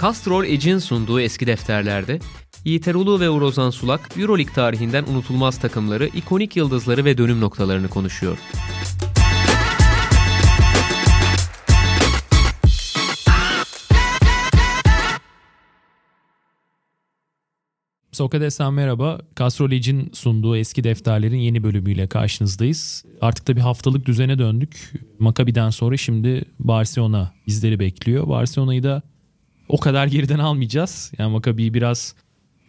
Castrol Edge'in sunduğu eski defterlerde Yiğit Erulu ve Urozan Sulak Euroleague tarihinden unutulmaz takımları, ikonik yıldızları ve dönüm noktalarını konuşuyor. Sokrates'ten merhaba. Castro Lege'in sunduğu eski defterlerin yeni bölümüyle karşınızdayız. Artık da bir haftalık düzene döndük. Maccabi'den sonra şimdi Barcelona bizleri bekliyor. Barcelona'yı da o kadar geriden almayacağız. Yani Maccabi'yi biraz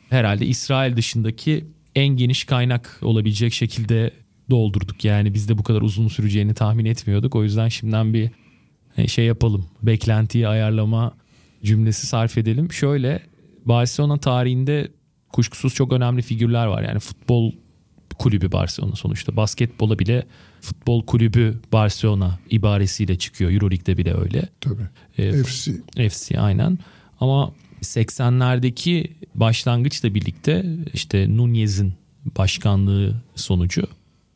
herhalde İsrail dışındaki en geniş kaynak olabilecek şekilde doldurduk. Yani biz de bu kadar uzun süreceğini tahmin etmiyorduk. O yüzden şimdiden bir e, şey yapalım. Beklentiyi ayarlama cümlesi sarf edelim. Şöyle Barcelona tarihinde kuşkusuz çok önemli figürler var. Yani futbol kulübü Barcelona sonuçta. Basketbola bile futbol kulübü Barcelona ibaresiyle çıkıyor. Euroleague'de bile öyle. Tabii. Ee, FC. FC aynen. Ama 80'lerdeki başlangıçla birlikte işte Nunez'in başkanlığı sonucu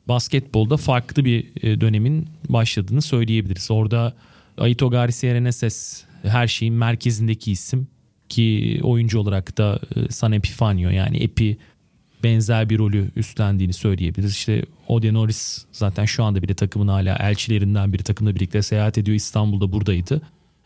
basketbolda farklı bir e, dönemin başladığını söyleyebiliriz. Orada Aito Garcia Reneses her şeyin merkezindeki isim ki oyuncu olarak da e, San Epifanio yani Epi benzer bir rolü üstlendiğini söyleyebiliriz. İşte Ode Norris zaten şu anda bile takımın hala elçilerinden biri takımla birlikte seyahat ediyor. İstanbul'da buradaydı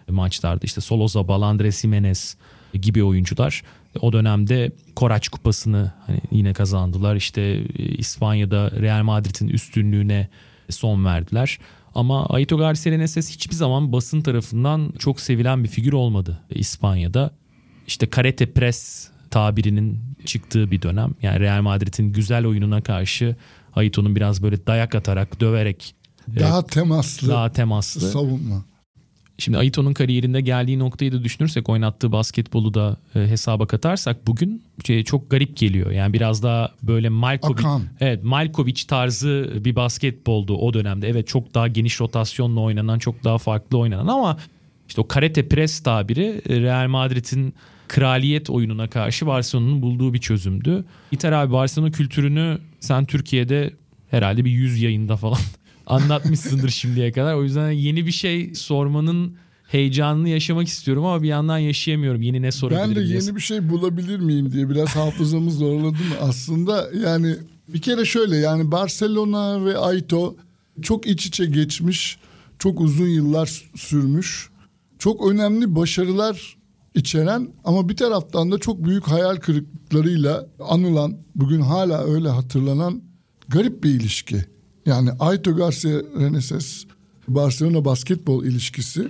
maçlarda. İşte Soloza, Balandres Jimenez gibi oyuncular o dönemde Koraç Kupası'nı hani yine kazandılar. İşte e, İspanya'da Real Madrid'in üstünlüğüne son verdiler. Ama Aito Garcia Reneses hiçbir zaman basın tarafından çok sevilen bir figür olmadı İspanya'da işte karate press tabirinin çıktığı bir dönem. Yani Real Madrid'in güzel oyununa karşı Aito'nun biraz böyle dayak atarak, döverek daha e, temaslı, daha temaslı savunma. Şimdi Aito'nun kariyerinde geldiği noktayı da düşünürsek oynattığı basketbolu da e, hesaba katarsak bugün şey, çok garip geliyor. Yani biraz daha böyle Malkovic Akan. evet Malkovic tarzı bir basketboldu o dönemde. Evet çok daha geniş rotasyonla oynanan, çok daha farklı oynanan ama işte o karate press tabiri e, Real Madrid'in kraliyet oyununa karşı Barcelona'nın bulduğu bir çözümdü. İter abi Barcelona kültürünü sen Türkiye'de herhalde bir yüz yayında falan anlatmışsındır şimdiye kadar. O yüzden yeni bir şey sormanın heyecanını yaşamak istiyorum ama bir yandan yaşayamıyorum. Yeni ne sorabilirim? Ben de yeni bir şey bulabilir miyim diye biraz hafızamı zorladım. Aslında yani bir kere şöyle yani Barcelona ve Aito çok iç içe geçmiş, çok uzun yıllar sürmüş, çok önemli başarılar içeren ama bir taraftan da çok büyük hayal kırıklıklarıyla anılan, bugün hala öyle hatırlanan garip bir ilişki. Yani Aito Garcia Reneses Barcelona basketbol ilişkisi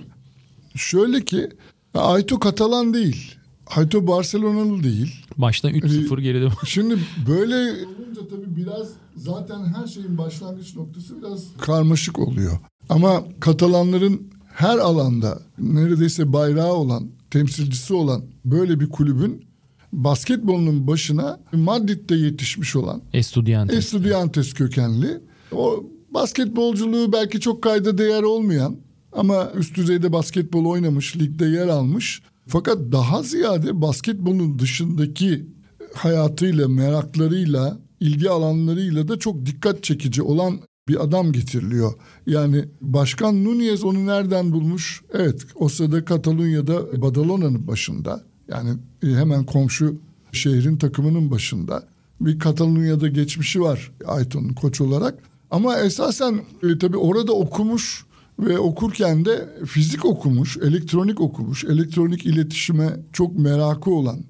şöyle ki Aito Katalan değil. Aito Barcelonalı değil. Baştan 3-0 geride. Şimdi böyle olunca tabii biraz zaten her şeyin başlangıç noktası biraz karmaşık oluyor. Ama Katalanların her alanda neredeyse bayrağı olan temsilcisi olan böyle bir kulübün basketbolunun başına Madrid'de yetişmiş olan Estudiantes, Estudiantes kökenli o basketbolculuğu belki çok kayda değer olmayan ama üst düzeyde basketbol oynamış, ligde yer almış. Fakat daha ziyade basketbolun dışındaki hayatıyla, meraklarıyla, ilgi alanlarıyla da çok dikkat çekici olan bir adam getiriliyor. Yani Başkan Nunez onu nereden bulmuş? Evet o sırada Katalunya'da Badalona'nın başında. Yani hemen komşu şehrin takımının başında. Bir Katalunya'da geçmişi var Ayton'un koç olarak. Ama esasen e, tabii orada okumuş ve okurken de fizik okumuş, elektronik okumuş, elektronik iletişime çok merakı olan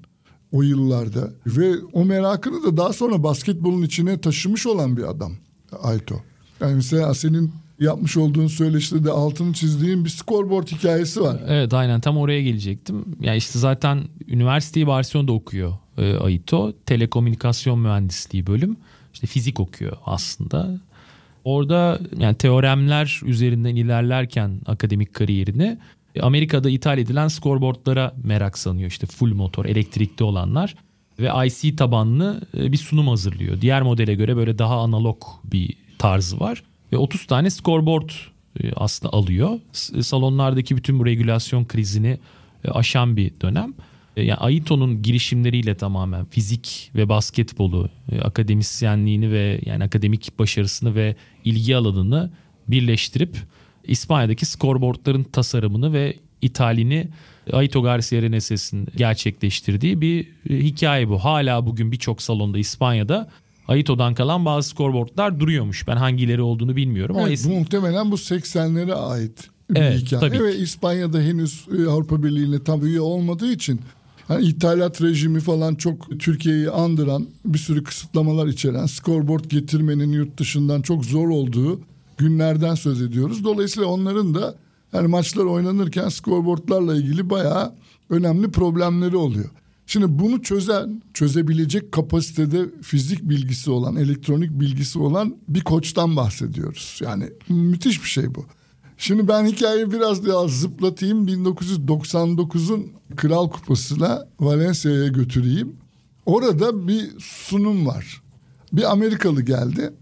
o yıllarda ve o merakını da daha sonra basketbolun içine taşımış olan bir adam Ayto. Yani mesela senin yapmış olduğun söyleşide de altını çizdiğin bir scoreboard hikayesi var. Evet aynen tam oraya gelecektim. Ya işte zaten üniversiteyi Barcelona'da okuyor e, Aito. Telekomünikasyon mühendisliği bölüm. İşte fizik okuyor aslında. Orada yani teoremler üzerinden ilerlerken akademik kariyerini Amerika'da ithal edilen scoreboardlara merak sanıyor. İşte full motor, elektrikli olanlar ve IC tabanlı e, bir sunum hazırlıyor. Diğer modele göre böyle daha analog bir tarzı var. Ve 30 tane scoreboard e, aslında alıyor. Salonlardaki bütün bu regülasyon krizini e, aşan bir dönem. E, yani Aito'nun girişimleriyle tamamen fizik ve basketbolu, akademisyenliğini ve yani akademik başarısını ve ilgi alanını birleştirip İspanya'daki scoreboardların tasarımını ve ithalini Aito Garcia Reneses'in gerçekleştirdiği bir e, hikaye bu. Hala bugün birçok salonda İspanya'da Aito'dan kalan bazı scoreboardlar duruyormuş. Ben hangileri olduğunu bilmiyorum evet, ama es- muhtemelen bu 80'lere ait bir Evet, hikaye tabii ve. İspanya'da henüz e, Avrupa Birliği'ne tam üye olmadığı için hani ithalat rejimi falan çok Türkiye'yi andıran bir sürü kısıtlamalar içeren scoreboard getirmenin yurt dışından çok zor olduğu günlerden söz ediyoruz. Dolayısıyla onların da yani maçlar oynanırken scoreboardlarla ilgili bayağı önemli problemleri oluyor. Şimdi bunu çözen, çözebilecek kapasitede fizik bilgisi olan, elektronik bilgisi olan bir koçtan bahsediyoruz. Yani müthiş bir şey bu. Şimdi ben hikayeyi biraz daha zıplatayım. 1999'un Kral Kupası'na Valencia'ya götüreyim. Orada bir sunum var. Bir Amerikalı geldi.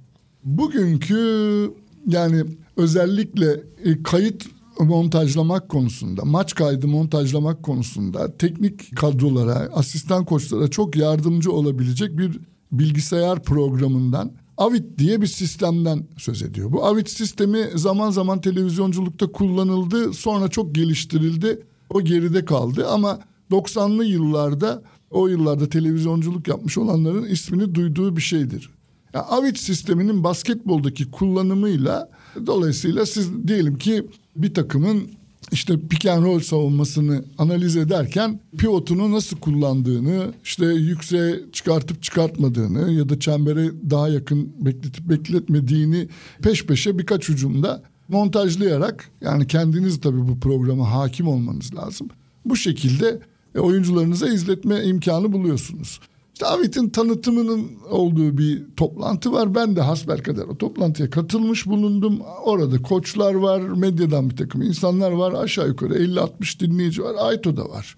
Bugünkü yani özellikle e, kayıt montajlamak konusunda, maç kaydı montajlamak konusunda teknik kadrolara, asistan koçlara çok yardımcı olabilecek bir bilgisayar programından Avit diye bir sistemden söz ediyor. Bu Avit sistemi zaman zaman televizyonculukta kullanıldı, sonra çok geliştirildi. O geride kaldı ama 90'lı yıllarda o yıllarda televizyonculuk yapmış olanların ismini duyduğu bir şeydir. Yani Avit sisteminin basketboldaki kullanımıyla dolayısıyla siz diyelim ki bir takımın işte pick and roll savunmasını analiz ederken pivotunu nasıl kullandığını, işte yükseğe çıkartıp çıkartmadığını ya da çembere daha yakın bekletip bekletmediğini peş peşe birkaç ucumda montajlayarak yani kendiniz tabii bu programa hakim olmanız lazım. Bu şekilde e, oyuncularınıza izletme imkanı buluyorsunuz. İşte Avit'in tanıtımının olduğu bir toplantı var. Ben de hasbelkader o toplantıya katılmış bulundum. Orada koçlar var, medyadan bir takım insanlar var. Aşağı yukarı 50-60 dinleyici var. Ayto da var.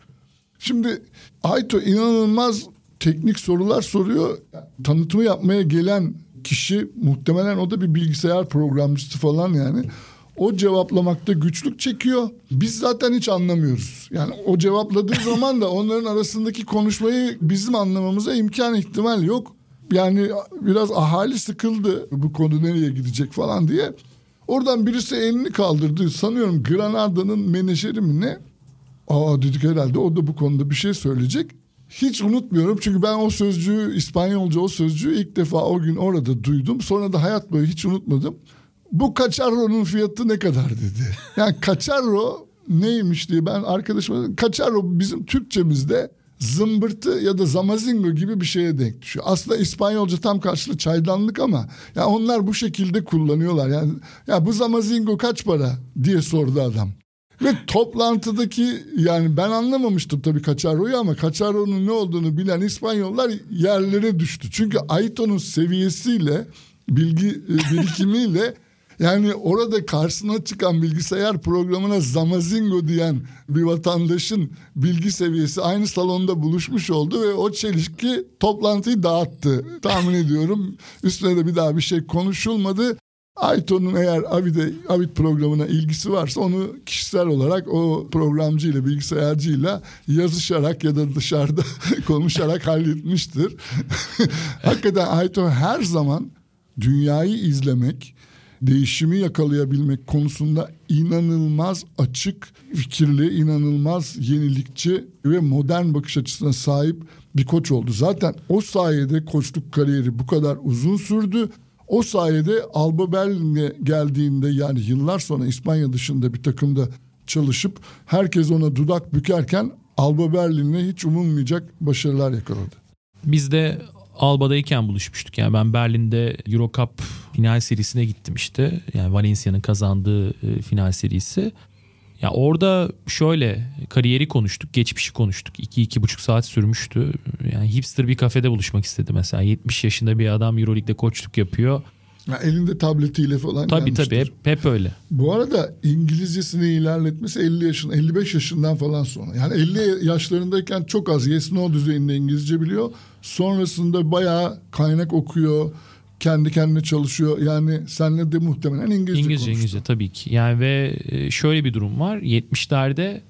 Şimdi Ayto inanılmaz teknik sorular soruyor. Tanıtımı yapmaya gelen kişi muhtemelen o da bir bilgisayar programcısı falan yani. O cevaplamakta güçlük çekiyor. Biz zaten hiç anlamıyoruz. Yani o cevapladığı zaman da onların arasındaki konuşmayı bizim anlamamıza imkan ihtimal yok. Yani biraz ahali sıkıldı bu konu nereye gidecek falan diye. Oradan birisi elini kaldırdı. Sanıyorum Granada'nın menajeri mi ne? Aa dedik herhalde o da bu konuda bir şey söyleyecek. Hiç unutmuyorum çünkü ben o sözcüğü İspanyolca o sözcüğü ilk defa o gün orada duydum. Sonra da hayat boyu hiç unutmadım. Bu kaçarronun fiyatı ne kadar dedi. Yani kaçarro neymiş diye ben arkadaşıma kaçarro bizim Türkçemizde zımbırtı ya da zamazingo gibi bir şeye denk düşüyor. Aslında İspanyolca tam karşılığı çaydanlık ama ya onlar bu şekilde kullanıyorlar. Yani ya bu zamazingo kaç para diye sordu adam. Ve toplantıdaki yani ben anlamamıştım tabii Kaçarro'yu ama Kaçarro'nun ne olduğunu bilen İspanyollar yerlere düştü. Çünkü Aito'nun seviyesiyle bilgi e, birikimiyle yani orada karşısına çıkan bilgisayar programına Zamazingo diyen bir vatandaşın bilgi seviyesi aynı salonda buluşmuş oldu ve o çelişki toplantıyı dağıttı. Tahmin ediyorum üstüne de bir daha bir şey konuşulmadı. Ayto'nun eğer Avid'e, Avid programına ilgisi varsa onu kişisel olarak o programcıyla, bilgisayarcıyla yazışarak ya da dışarıda konuşarak halletmiştir. Hakikaten Ayto her zaman dünyayı izlemek, değişimi yakalayabilmek konusunda inanılmaz açık fikirli, inanılmaz yenilikçi ve modern bakış açısına sahip bir koç oldu. Zaten o sayede koçluk kariyeri bu kadar uzun sürdü. O sayede Alba Berlin'e geldiğinde yani yıllar sonra İspanya dışında bir takımda çalışıp herkes ona dudak bükerken Alba Berlin'le hiç umulmayacak başarılar yakaladı. Biz de Alba'dayken buluşmuştuk. Yani ben Berlin'de Euro Cup final serisine gittim işte. Yani Valencia'nın kazandığı e, final serisi. Ya orada şöyle kariyeri konuştuk, geçmişi konuştuk. 2-2,5 saat sürmüştü. Yani hipster bir kafede buluşmak istedi mesela. 70 yaşında bir adam Euroleague'de koçluk yapıyor. Ya elinde tabletiyle falan Tabii gelmiştir. tabii hep, hep öyle. Bu arada İngilizcesini ilerletmesi 50 yaşın 55 yaşından falan sonra. Yani 50 yaşlarındayken çok az yes no düzeyinde İngilizce biliyor. Sonrasında bayağı kaynak okuyor. Kendi kendine çalışıyor. Yani senle de muhtemelen İngilizce, İngilizce konuştu. İngilizce tabii ki. Yani ve e, şöyle bir durum var. 70'lerde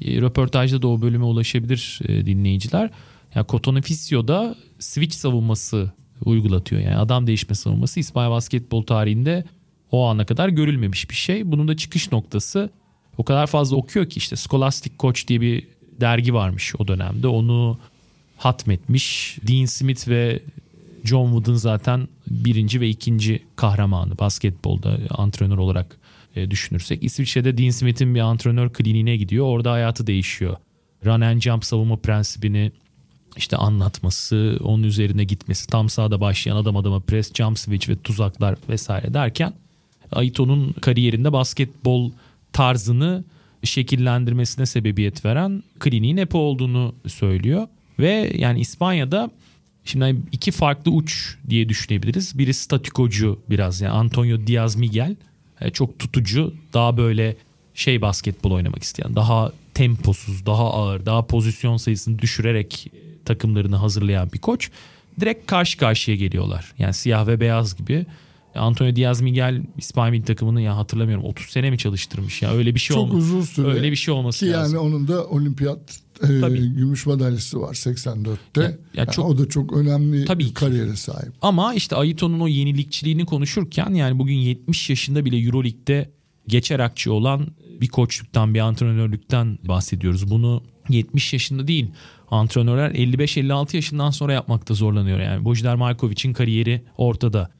e, röportajda da o bölüme ulaşabilir e, dinleyiciler. Yani Cotonou Fisio'da switch savunması uygulatıyor. Yani adam değişme savunması İspanya basketbol tarihinde o ana kadar görülmemiş bir şey. Bunun da çıkış noktası o kadar fazla okuyor ki işte Scholastic Coach diye bir dergi varmış o dönemde. Onu hatmetmiş. Dean Smith ve John Wooden zaten birinci ve ikinci kahramanı basketbolda antrenör olarak e, düşünürsek. İsviçre'de Dean Smith'in bir antrenör kliniğine gidiyor. Orada hayatı değişiyor. Run and jump savunma prensibini işte anlatması, onun üzerine gitmesi, tam sahada başlayan adam adama press, jump switch ve tuzaklar vesaire derken Aito'nun kariyerinde basketbol tarzını şekillendirmesine sebebiyet veren kliniğin EPO olduğunu söylüyor. Ve yani İspanya'da şimdi hani iki farklı uç diye düşünebiliriz. Biri statikocu biraz yani Antonio Diaz Miguel e, çok tutucu daha böyle şey basketbol oynamak isteyen daha temposuz daha ağır daha pozisyon sayısını düşürerek takımlarını hazırlayan bir koç. Direkt karşı karşıya geliyorlar. Yani siyah ve beyaz gibi. Antonio Diaz Miguel İspanya milli takımını ya hatırlamıyorum 30 sene mi çalıştırmış ya öyle bir şey Çok olması. uzun süre. Öyle bir şey olması Ki lazım. yani onun da olimpiyat e, gümüş madalyası var 84'te. Ya- ya Yani çok- o da çok önemli Tabii bir kariyere sahip. Ama işte Aito'nun o yenilikçiliğini konuşurken yani bugün 70 yaşında bile Euroleague'de geçer akçı olan bir koçluktan bir antrenörlükten bahsediyoruz. Bunu 70 yaşında değil antrenörler 55-56 yaşından sonra yapmakta zorlanıyor. Yani Bojdar Markovic'in kariyeri ortada.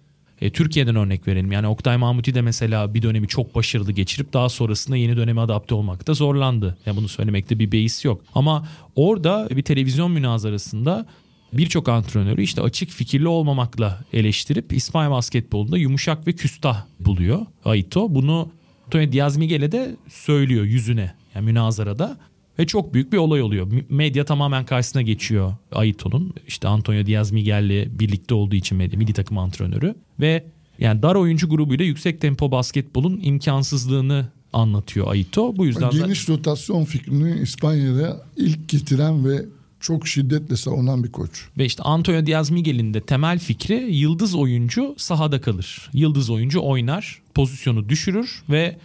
E, Türkiye'den örnek verelim. Yani Oktay Mahmuti de mesela bir dönemi çok başarılı geçirip daha sonrasında yeni döneme adapte olmakta zorlandı. Ya bunu söylemekte bir beis yok. Ama orada bir televizyon münazarasında birçok antrenörü işte açık fikirli olmamakla eleştirip İspanya basketbolunda yumuşak ve küstah buluyor Aito. Bunu Antonio Diaz Miguel'e de söylüyor yüzüne yani münazarada ve çok büyük bir olay oluyor. Medya tamamen karşısına geçiyor Aito'nun. İşte Antonio Diaz Miguel'le birlikte olduğu için medya, milli takım antrenörü ve yani dar oyuncu grubuyla yüksek tempo basketbolun imkansızlığını anlatıyor Aito. Bu yüzden de- Geniş rotasyon fikrini İspanya'da ilk getiren ve çok şiddetle savunan bir koç. Ve işte Antonio Diaz Miguel'in de temel fikri yıldız oyuncu sahada kalır. Yıldız oyuncu oynar, pozisyonu düşürür ve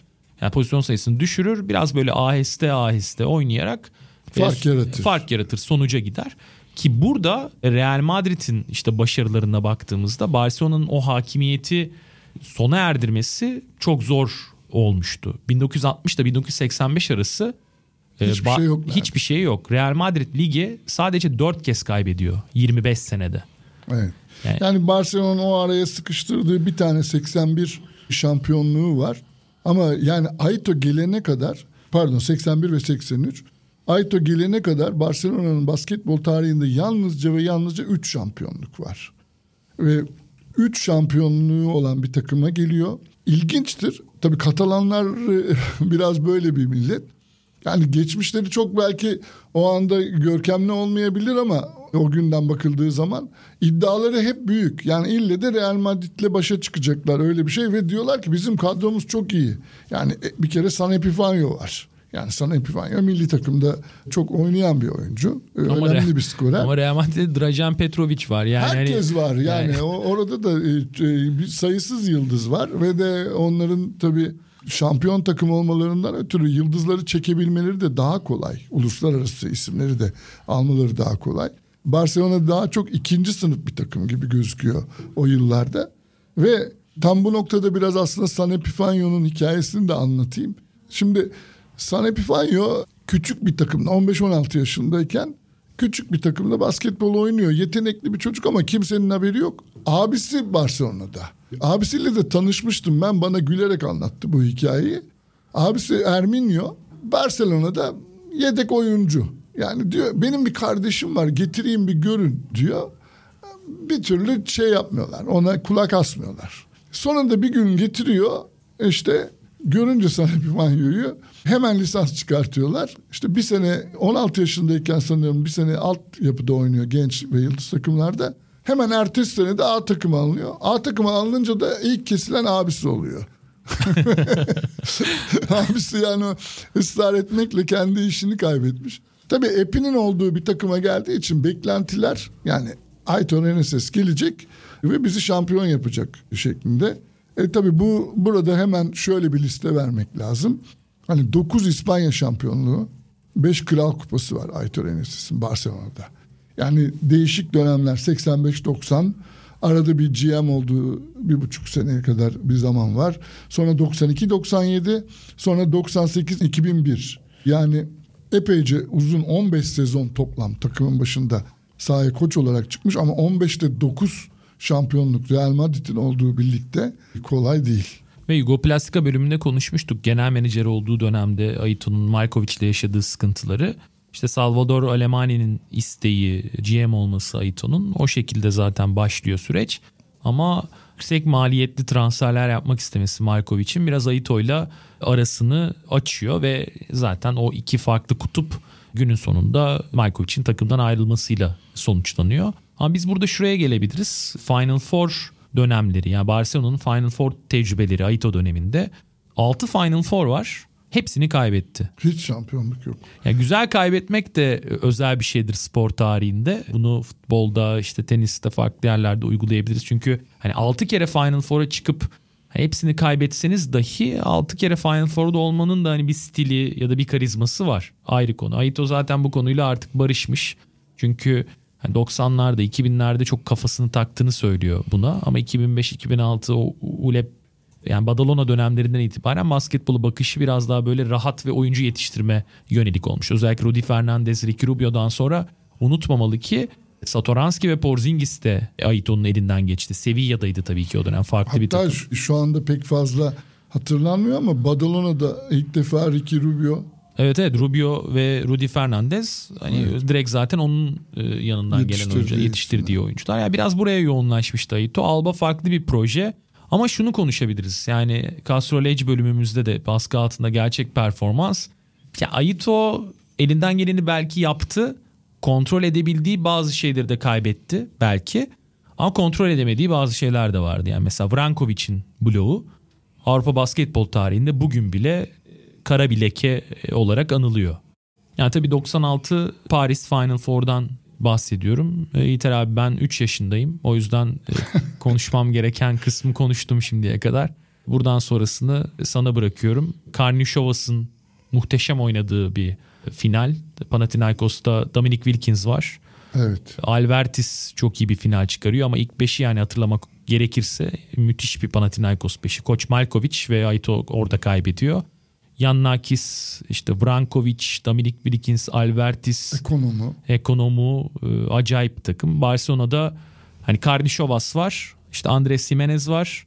yani pozisyon sayısını düşürür. Biraz böyle aheste aheste oynayarak Fark ve yaratır. Fark yaratır, sonuca gider. Ki burada Real Madrid'in işte başarılarına baktığımızda Barcelona'nın o hakimiyeti sona erdirmesi çok zor olmuştu. 1960 ile 1985 arası e, Hiçbir şey yok Hiçbir şey yok. Real Madrid ligi sadece 4 kez kaybediyor 25 senede. Evet. Yani- Yani, Barcelona'nın o araya sıkıştırdığı bir tane 81 şampiyonluğu var. Ama yani Aito gelene kadar pardon 81 ve 83 Aito gelene kadar Barcelona'nın basketbol tarihinde yalnızca ve yalnızca 3 şampiyonluk var. Ve 3 şampiyonluğu olan bir takıma geliyor. İlginçtir. Tabii Katalanlar biraz böyle bir millet. Yani geçmişleri çok belki o anda görkemli olmayabilir ama o günden bakıldığı zaman iddiaları hep büyük. Yani ille de Real Madrid'le başa çıkacaklar öyle bir şey ve diyorlar ki bizim kadromuz çok iyi. Yani e, bir kere San Epifanio var. Yani San Epifanio milli takımda çok oynayan bir oyuncu. Ee, Ama Önemli Real- bir skorer. Ama Real Madrid'de Drajan Petrovic var. Yani Herkes hani- var yani, yani- orada da e, e, bir sayısız yıldız var ve de onların tabii şampiyon takım olmalarından ötürü yıldızları çekebilmeleri de daha kolay. Uluslararası isimleri de almaları daha kolay. Barcelona daha çok ikinci sınıf bir takım gibi gözüküyor o yıllarda. Ve tam bu noktada biraz aslında San Epifanio'nun hikayesini de anlatayım. Şimdi San Epifanio küçük bir takımda 15-16 yaşındayken küçük bir takımda basketbol oynuyor. Yetenekli bir çocuk ama kimsenin haberi yok. Abisi Barcelona'da. Abisiyle de tanışmıştım ben bana gülerek anlattı bu hikayeyi. Abisi Erminio Barcelona'da yedek oyuncu. Yani diyor benim bir kardeşim var getireyim bir görün diyor. Bir türlü şey yapmıyorlar ona kulak asmıyorlar. Sonunda bir gün getiriyor işte görünce sana bir banyoyu hemen lisans çıkartıyorlar. İşte bir sene 16 yaşındayken sanıyorum bir sene alt yapıda oynuyor genç ve yıldız takımlarda. Hemen ertesi sene de A takıma alınıyor. A takıma alınınca da ilk kesilen abisi oluyor. abisi yani ısrar etmekle kendi işini kaybetmiş. Tabii Epi'nin olduğu bir takıma geldiği için beklentiler yani Ayton Eneses gelecek ve bizi şampiyon yapacak şeklinde. E tabii bu burada hemen şöyle bir liste vermek lazım. Hani 9 İspanya şampiyonluğu, 5 Kral Kupası var Ayton Eneses'in Barcelona'da. Yani değişik dönemler 85-90, Arada bir GM olduğu bir buçuk seneye kadar bir zaman var. Sonra 92-97 sonra 98-2001 yani epeyce uzun 15 sezon toplam takımın başında sahaya koç olarak çıkmış ama 15'te 9 şampiyonluk Real Madrid'in olduğu birlikte kolay değil. Ve Yugoplastika bölümünde konuşmuştuk. Genel menajer olduğu dönemde Aito'nun Markovic ile yaşadığı sıkıntıları. İşte Salvador Alemani'nin isteği GM olması Aito'nun o şekilde zaten başlıyor süreç. Ama yüksek maliyetli transferler yapmak istemesi Markovic'in biraz Aito'yla arasını açıyor ve zaten o iki farklı kutup günün sonunda Markovic'in takımdan ayrılmasıyla sonuçlanıyor. Ama biz burada şuraya gelebiliriz. Final Four dönemleri yani Barcelona'nın Final Four tecrübeleri Aito döneminde 6 Final Four var. Hepsini kaybetti. Hiç şampiyonluk yok. Yani güzel kaybetmek de özel bir şeydir spor tarihinde. Bunu futbolda işte teniste farklı yerlerde uygulayabiliriz. Çünkü hani 6 kere Final Four'a çıkıp hepsini kaybetseniz dahi 6 kere Final Four'da olmanın da hani bir stili ya da bir karizması var. Ayrı konu. Aito zaten bu konuyla artık barışmış. Çünkü 90'larda 2000'lerde çok kafasını taktığını söylüyor buna ama 2005-2006 o ULEP yani Badalona dönemlerinden itibaren basketbolu bakışı biraz daha böyle rahat ve oyuncu yetiştirme yönelik olmuş. Özellikle Rudy Fernandez, Ricky Rubio'dan sonra unutmamalı ki Satoranski ve Porzingis de Aito'nun elinden geçti. Sevilla'daydı tabii ki o dönem farklı Hatta bir takım. Hatta şu anda pek fazla hatırlanmıyor ama Badalona'da ilk defa Ricky Rubio Evet evet Rubio ve Rudy Fernandez hani evet. direkt zaten onun e, yanından gelen oyuncu yetiştirdiği oyuncular. Yani biraz buraya yoğunlaşmış Aito. Alba farklı bir proje. Ama şunu konuşabiliriz. Yani Castro Edge bölümümüzde de baskı altında gerçek performans. Ya Aito elinden geleni belki yaptı. Kontrol edebildiği bazı şeyleri de kaybetti belki. Ama kontrol edemediği bazı şeyler de vardı. Yani mesela Vrankovic'in bloğu Avrupa basketbol tarihinde bugün bile kara bir leke olarak anılıyor. Yani tabii 96 Paris Final Four'dan bahsediyorum. E, abi ben 3 yaşındayım. O yüzden e, konuşmam gereken kısmı konuştum şimdiye kadar. Buradan sonrasını sana bırakıyorum. Karnişovas'ın muhteşem oynadığı bir final. Panathinaikos'ta Dominic Wilkins var. Evet. Albertis çok iyi bir final çıkarıyor ama ilk 5'i yani hatırlamak gerekirse müthiş bir Panathinaikos 5'i. Koç Malkovic ve Aito orada kaybediyor. Yannakis, işte Brankovic, Dominic Wilkins, Albertis, Ekonomu, Ekonomu e, acayip takım. Barcelona'da hani Karnişovas var, işte Andres Jimenez var.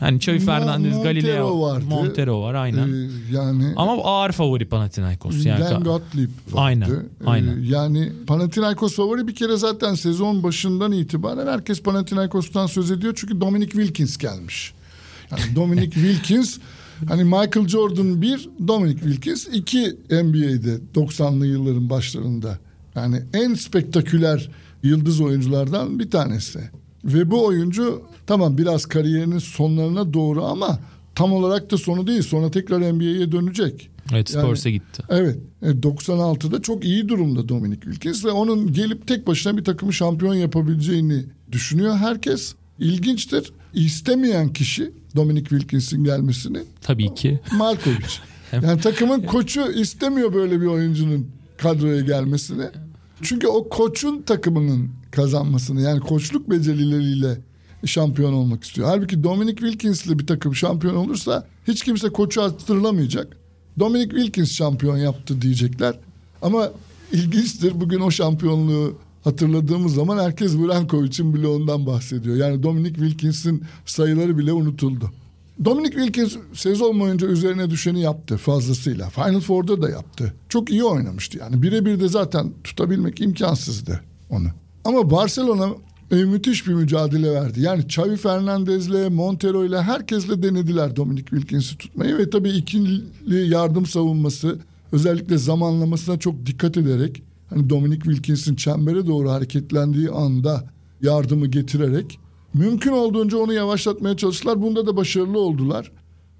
Hani Xavi Fernandez, Montero Galileo, vardı. Montero var aynen. Ee, yani Ama ağır favori Panathinaikos. Yani. Len Gottlieb vardı. Aynen, aynen. Ee, yani Panathinaikos favori bir kere zaten sezon başından itibaren herkes Panathinaikos'tan söz ediyor. Çünkü Dominic Wilkins gelmiş. Yani Dominic Wilkins Hani Michael Jordan bir, Dominic Wilkins iki NBA'de 90'lı yılların başlarında. Yani en spektaküler yıldız oyunculardan bir tanesi. Ve bu oyuncu tamam biraz kariyerinin sonlarına doğru ama tam olarak da sonu değil. Sonra tekrar NBA'ye dönecek. Evet Spurs'a yani, gitti. Evet. 96'da e, çok iyi durumda Dominic Wilkins ve onun gelip tek başına bir takımı şampiyon yapabileceğini düşünüyor herkes. İlginçtir. İstemeyen kişi Dominic Wilkins'in gelmesini. Tabii ki. Markovic. yani takımın koçu istemiyor böyle bir oyuncunun kadroya gelmesini. Çünkü o koçun takımının kazanmasını yani koçluk becerileriyle şampiyon olmak istiyor. Halbuki Dominic Wilkins'le bir takım şampiyon olursa hiç kimse koçu hatırlamayacak. Dominic Wilkins şampiyon yaptı diyecekler. Ama ilginçtir bugün o şampiyonluğu hatırladığımız zaman herkes Vrankovic'in bloğundan bahsediyor. Yani Dominic Wilkins'in sayıları bile unutuldu. Dominic Wilkins sezon boyunca üzerine düşeni yaptı fazlasıyla. Final Four'da da yaptı. Çok iyi oynamıştı yani. Birebir de zaten tutabilmek imkansızdı onu. Ama Barcelona e, müthiş bir mücadele verdi. Yani Xavi Fernandez'le, Montero'yla herkesle denediler Dominic Wilkins'i tutmayı ve tabii ikili yardım savunması özellikle zamanlamasına çok dikkat ederek hani Dominic Wilkins'in çembere doğru hareketlendiği anda yardımı getirerek mümkün olduğunca onu yavaşlatmaya çalıştılar. Bunda da başarılı oldular.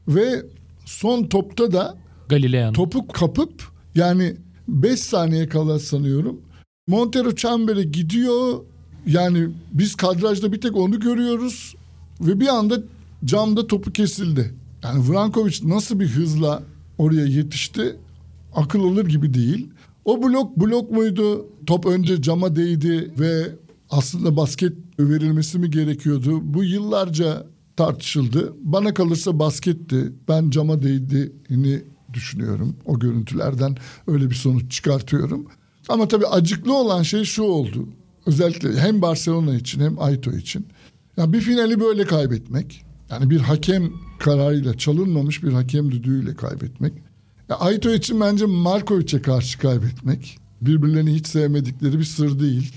Ve son topta da Galilean. topu kapıp yani 5 saniye kala sanıyorum Montero çembere gidiyor. Yani biz kadrajda bir tek onu görüyoruz ve bir anda camda topu kesildi. Yani Vrankovic nasıl bir hızla oraya yetişti akıl alır gibi değil. O blok blok muydu? Top önce cama değdi ve aslında basket verilmesi mi gerekiyordu? Bu yıllarca tartışıldı. Bana kalırsa basketti. Ben cama değdiğini düşünüyorum. O görüntülerden öyle bir sonuç çıkartıyorum. Ama tabii acıklı olan şey şu oldu. Özellikle hem Barcelona için hem Aito için. Ya bir finali böyle kaybetmek. Yani bir hakem kararıyla çalınmamış bir hakem düdüğüyle kaybetmek. Ya Aito için bence Markovic'e karşı kaybetmek. Birbirlerini hiç sevmedikleri bir sır değil.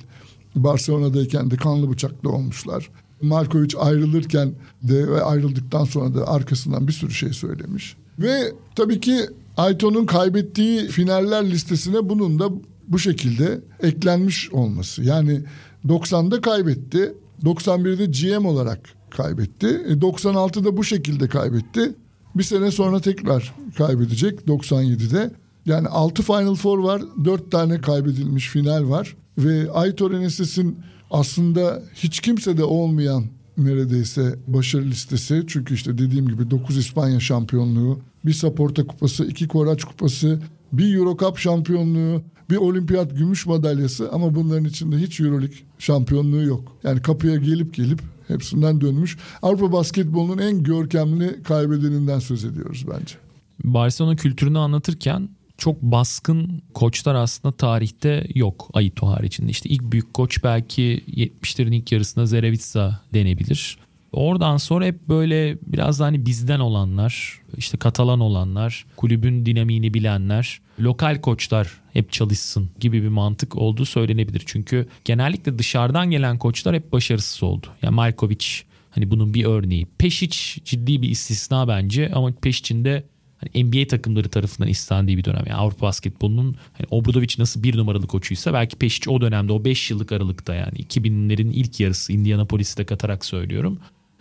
Barcelona'dayken de kanlı bıçaklı olmuşlar. Markovic ayrılırken de ve ayrıldıktan sonra da arkasından bir sürü şey söylemiş. Ve tabii ki Aito'nun kaybettiği finaller listesine bunun da bu şekilde eklenmiş olması. Yani 90'da kaybetti. 91'de GM olarak kaybetti. 96'da e, bu şekilde kaybetti. Bir sene sonra tekrar kaybedecek 97'de. Yani 6 Final Four var, 4 tane kaybedilmiş final var. Ve Aitor Eneses'in aslında hiç kimse de olmayan neredeyse başarı listesi. Çünkü işte dediğim gibi 9 İspanya şampiyonluğu, bir Saporta kupası, iki Koraç kupası, bir Euro Cup şampiyonluğu, bir olimpiyat gümüş madalyası ama bunların içinde hiç Euroleague şampiyonluğu yok. Yani kapıya gelip gelip hepsinden dönmüş. Avrupa basketbolunun en görkemli kaybedeninden söz ediyoruz bence. Barcelona kültürünü anlatırken çok baskın koçlar aslında tarihte yok Aito haricinde. İşte ilk büyük koç belki 70'lerin ilk yarısında Zerevitsa denebilir. Oradan sonra hep böyle biraz da hani bizden olanlar, işte Katalan olanlar, kulübün dinamiğini bilenler, lokal koçlar hep çalışsın gibi bir mantık olduğu söylenebilir. Çünkü genellikle dışarıdan gelen koçlar hep başarısız oldu. Yani Malkovic hani bunun bir örneği. Pešić ciddi bir istisna bence ama Pešić'in de hani NBA takımları tarafından istendiği bir dönem. Yani Avrupa basketbolunun hani Obradovic nasıl bir numaralı koçuysa belki Pešić o dönemde o 5 yıllık aralıkta yani 2000'lerin ilk yarısı Indianapolis'i de katarak söylüyorum.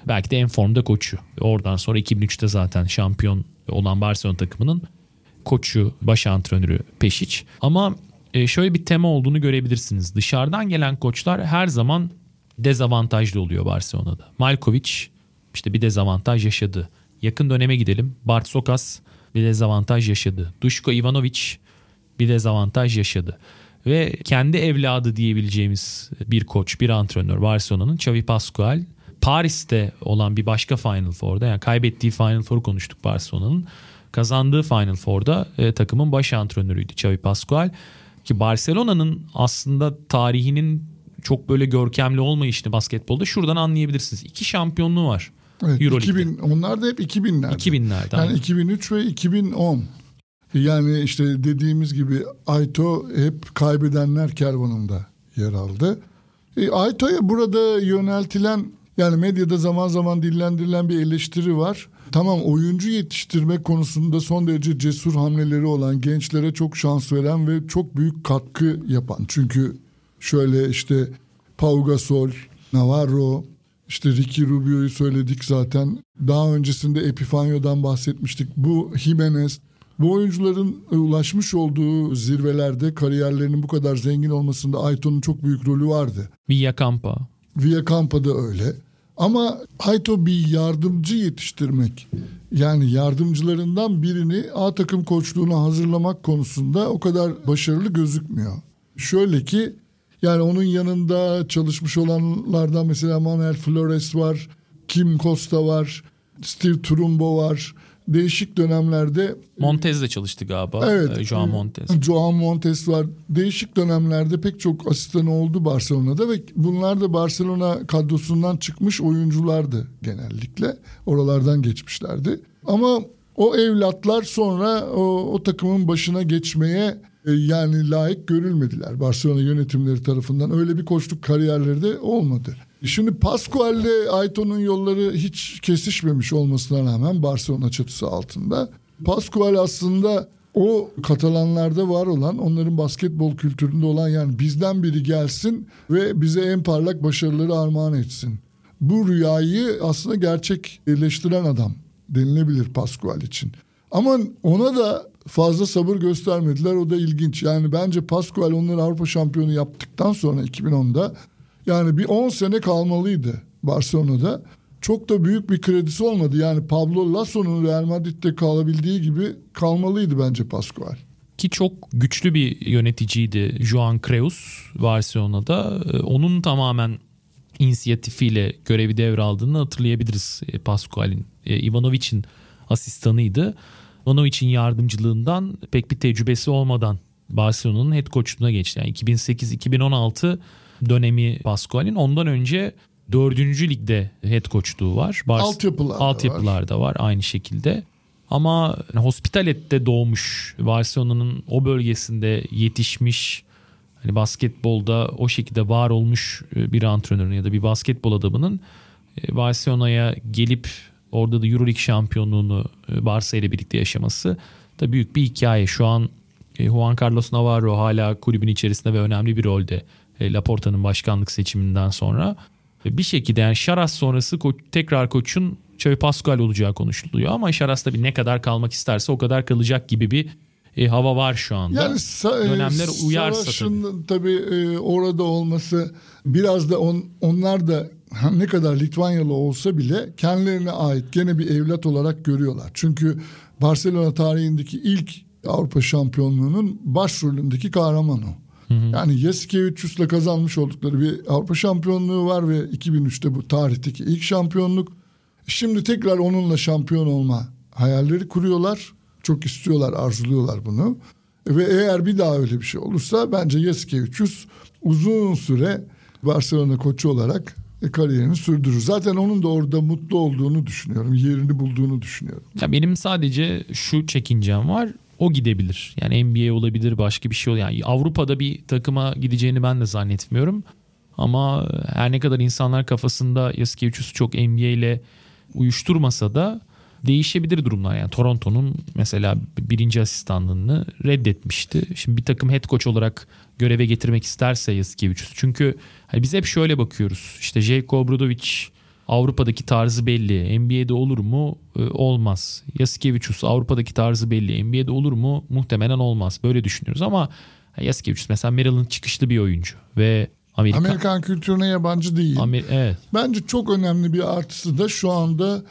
Belki de en formda koçu. Oradan sonra 2003'te zaten şampiyon olan Barcelona takımının koçu, baş antrenörü Pešić. Ama e, şöyle bir tema olduğunu görebilirsiniz. Dışarıdan gelen koçlar her zaman dezavantajlı oluyor Barcelona'da. Malkovic işte bir dezavantaj yaşadı. Yakın döneme gidelim. Bart Sokas bir dezavantaj yaşadı. Duško Ivanovic bir dezavantaj yaşadı. Ve kendi evladı diyebileceğimiz bir koç, bir antrenör Barcelona'nın Xavi Pascual Paris'te olan bir başka Final Four'da yani kaybettiği Final Four'u konuştuk Barcelona'nın. Kazandığı Final Four'da e, takımın baş antrenörüydü Xavi Pascual. Ki Barcelona'nın aslında tarihinin çok böyle görkemli olmayışını basketbolda şuradan anlayabilirsiniz. İki şampiyonluğu var. Evet, 2000, onlar da hep 2000'lerde. 2000'lerde. Yani 2003 ve 2010. Yani işte dediğimiz gibi Aito hep kaybedenler kervanında yer aldı. E, Aito'ya burada yöneltilen yani medyada zaman zaman dillendirilen bir eleştiri var. Tamam oyuncu yetiştirme konusunda son derece cesur hamleleri olan gençlere çok şans veren ve çok büyük katkı yapan. Çünkü şöyle işte Pau Gasol, Navarro, işte Ricky Rubio'yu söyledik zaten. Daha öncesinde Epifanio'dan bahsetmiştik. Bu Jimenez, bu oyuncuların ulaşmış olduğu zirvelerde kariyerlerinin bu kadar zengin olmasında Ayton'un çok büyük rolü vardı. Villa Campa. Villa Campa da öyle. Ama Ayto bir yardımcı yetiştirmek yani yardımcılarından birini A takım koçluğuna hazırlamak konusunda o kadar başarılı gözükmüyor. Şöyle ki yani onun yanında çalışmış olanlardan mesela Manuel Flores var, Kim Costa var, Steve Trumbo var. Değişik dönemlerde Montez de çalıştı galiba. Evet. Ee, Joao Montez. Joao Montez var. Değişik dönemlerde pek çok asistan oldu Barcelona'da ve bunlar da Barcelona kadrosundan çıkmış oyunculardı genellikle. Oralardan geçmişlerdi. Ama o evlatlar sonra o, o takımın başına geçmeye e, yani layık görülmediler. Barcelona yönetimleri tarafından öyle bir koçluk kariyerleri de olmadı. Şimdi Pascual ile Ayton'un yolları hiç kesişmemiş olmasına rağmen Barcelona çatısı altında. Pascual aslında o Katalanlarda var olan onların basketbol kültüründe olan yani bizden biri gelsin ve bize en parlak başarıları armağan etsin. Bu rüyayı aslında gerçekleştiren adam denilebilir Pascual için. Ama ona da fazla sabır göstermediler. O da ilginç. Yani bence Pascual onları Avrupa şampiyonu yaptıktan sonra 2010'da yani bir 10 sene kalmalıydı Barcelona'da. Çok da büyük bir kredisi olmadı. Yani Pablo Lasso'nun Real Madrid'de kalabildiği gibi kalmalıydı bence Pascual. ki çok güçlü bir yöneticiydi Joan Creus Barcelona'da. Ee, onun tamamen inisiyatifiyle görevi devraldığını hatırlayabiliriz e, Pascual'in. E, Ivanovic'in asistanıydı. Ivanovic'in yardımcılığından pek bir tecrübesi olmadan Barcelona'nın head coachluğuna geçti. Yani 2008-2016 dönemi Pascual'in. Ondan önce 4. ligde head coachluğu var. Bars altyapılarda, altyapılarda var. var aynı şekilde. Ama Hospitalet'te doğmuş Barcelona'nın o bölgesinde yetişmiş hani basketbolda o şekilde var olmuş e, bir antrenörün ya da bir basketbol adamının e, Barcelona'ya gelip orada da Euroleague şampiyonluğunu e, Barça ile birlikte yaşaması da büyük bir hikaye. Şu an Juan Carlos Navarro hala kulübün içerisinde ve önemli bir rolde Laporta'nın başkanlık seçiminden sonra. Bir şekilde yani Şaras sonrası tekrar koçun Xavi Pascual olacağı konuşuluyor ama Şaras tabii ne kadar kalmak isterse o kadar kalacak gibi bir e, hava var şu anda. Yani sa- e, Dönemler uyarsa Savaş'ın tabii, tabii e, orada olması biraz da on, onlar da ne kadar Litvanyalı olsa bile kendilerine ait gene bir evlat olarak görüyorlar. Çünkü Barcelona tarihindeki ilk Avrupa şampiyonluğunun başrolündeki kahramanı. Hı hı. Yani Yasikevicius'la kazanmış oldukları bir Avrupa şampiyonluğu var ve 2003'te bu tarihteki ilk şampiyonluk. Şimdi tekrar onunla şampiyon olma hayalleri kuruyorlar. Çok istiyorlar, arzuluyorlar bunu. Ve eğer bir daha öyle bir şey olursa bence Yasikevicius uzun süre Barcelona koçu olarak kariyerini sürdürür. Zaten onun da orada mutlu olduğunu düşünüyorum. Yerini bulduğunu düşünüyorum. Ya benim sadece şu çekincem var. O gidebilir. Yani NBA olabilir, başka bir şey olur. Yani Avrupa'da bir takıma gideceğini ben de zannetmiyorum. Ama her ne kadar insanlar kafasında Yasikevicius çok NBA ile uyuşturmasa da değişebilir durumlar. Yani Toronto'nun mesela birinci asistanlığını reddetmişti. Şimdi bir takım head coach olarak göreve getirmek isterse Yasikevicius. Çünkü hani biz hep şöyle bakıyoruz. İşte Jake Obradovic Avrupa'daki tarzı belli. NBA'de olur mu? Ee, olmaz. Yasikevicius Avrupa'daki tarzı belli. NBA'de olur mu? Muhtemelen olmaz. Böyle düşünüyoruz ama Yasikevicius mesela Maryland çıkışlı bir oyuncu ve Amerika, Amerikan kültürüne yabancı değil. Amer evet. Bence çok önemli bir artısı da şu anda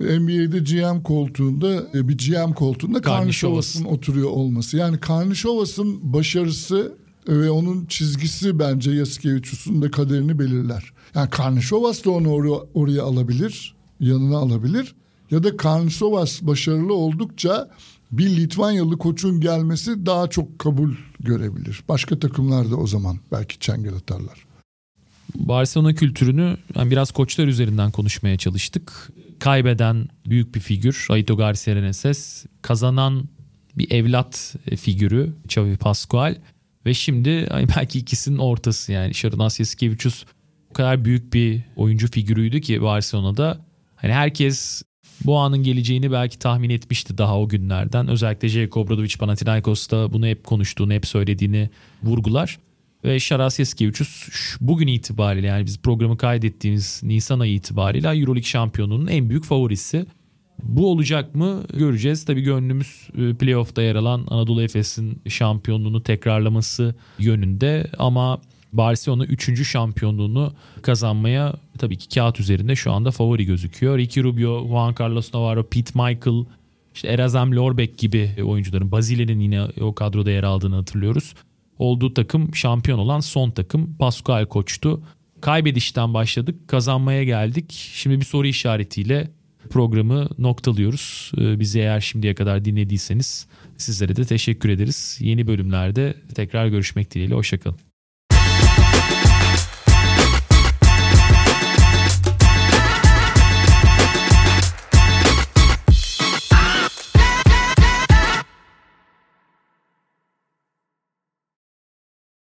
NBA'de GM koltuğunda e, bir GM koltuğunda Karnişovas'ın oturuyor olması. Yani Karnişovas'ın başarısı ve onun çizgisi bence Yasikevicius'un da kaderini belirler. Yani Karnişovas da onu oraya, oraya alabilir, yanına alabilir. Ya da Karnişovas başarılı oldukça bir Litvanyalı koçun gelmesi daha çok kabul görebilir. Başka takımlar da o zaman belki çengel atarlar. Barcelona kültürünü yani biraz koçlar üzerinden konuşmaya çalıştık. Kaybeden büyük bir figür Aito Garcia Reneses. Kazanan bir evlat figürü Xavi Pascual. Ve şimdi belki ikisinin ortası yani Şarınas Yasikevicius o kadar büyük bir oyuncu figürüydü ki Barcelona'da. Hani herkes bu anın geleceğini belki tahmin etmişti daha o günlerden. Özellikle Jeko Obradovic Panathinaikos'ta bunu hep konuştuğunu, hep söylediğini vurgular. Ve Şaras Yasikevicius bugün itibariyle yani biz programı kaydettiğimiz Nisan ayı itibariyle Euroleague şampiyonunun en büyük favorisi. Bu olacak mı göreceğiz. Tabii gönlümüz e, playoff'ta yer alan Anadolu Efes'in şampiyonluğunu tekrarlaması yönünde ama Barcelona 3. şampiyonluğunu kazanmaya tabii ki kağıt üzerinde şu anda favori gözüküyor. Ricky Rubio, Juan Carlos Navarro, Pete Michael, işte Erazem Lorbek gibi oyuncuların Bazile'nin yine o kadroda yer aldığını hatırlıyoruz. Olduğu takım şampiyon olan son takım Pascual Koç'tu. Kaybedişten başladık, kazanmaya geldik. Şimdi bir soru işaretiyle programı noktalıyoruz. Ee, bizi eğer şimdiye kadar dinlediyseniz sizlere de teşekkür ederiz. Yeni bölümlerde tekrar görüşmek dileğiyle. Hoşçakalın.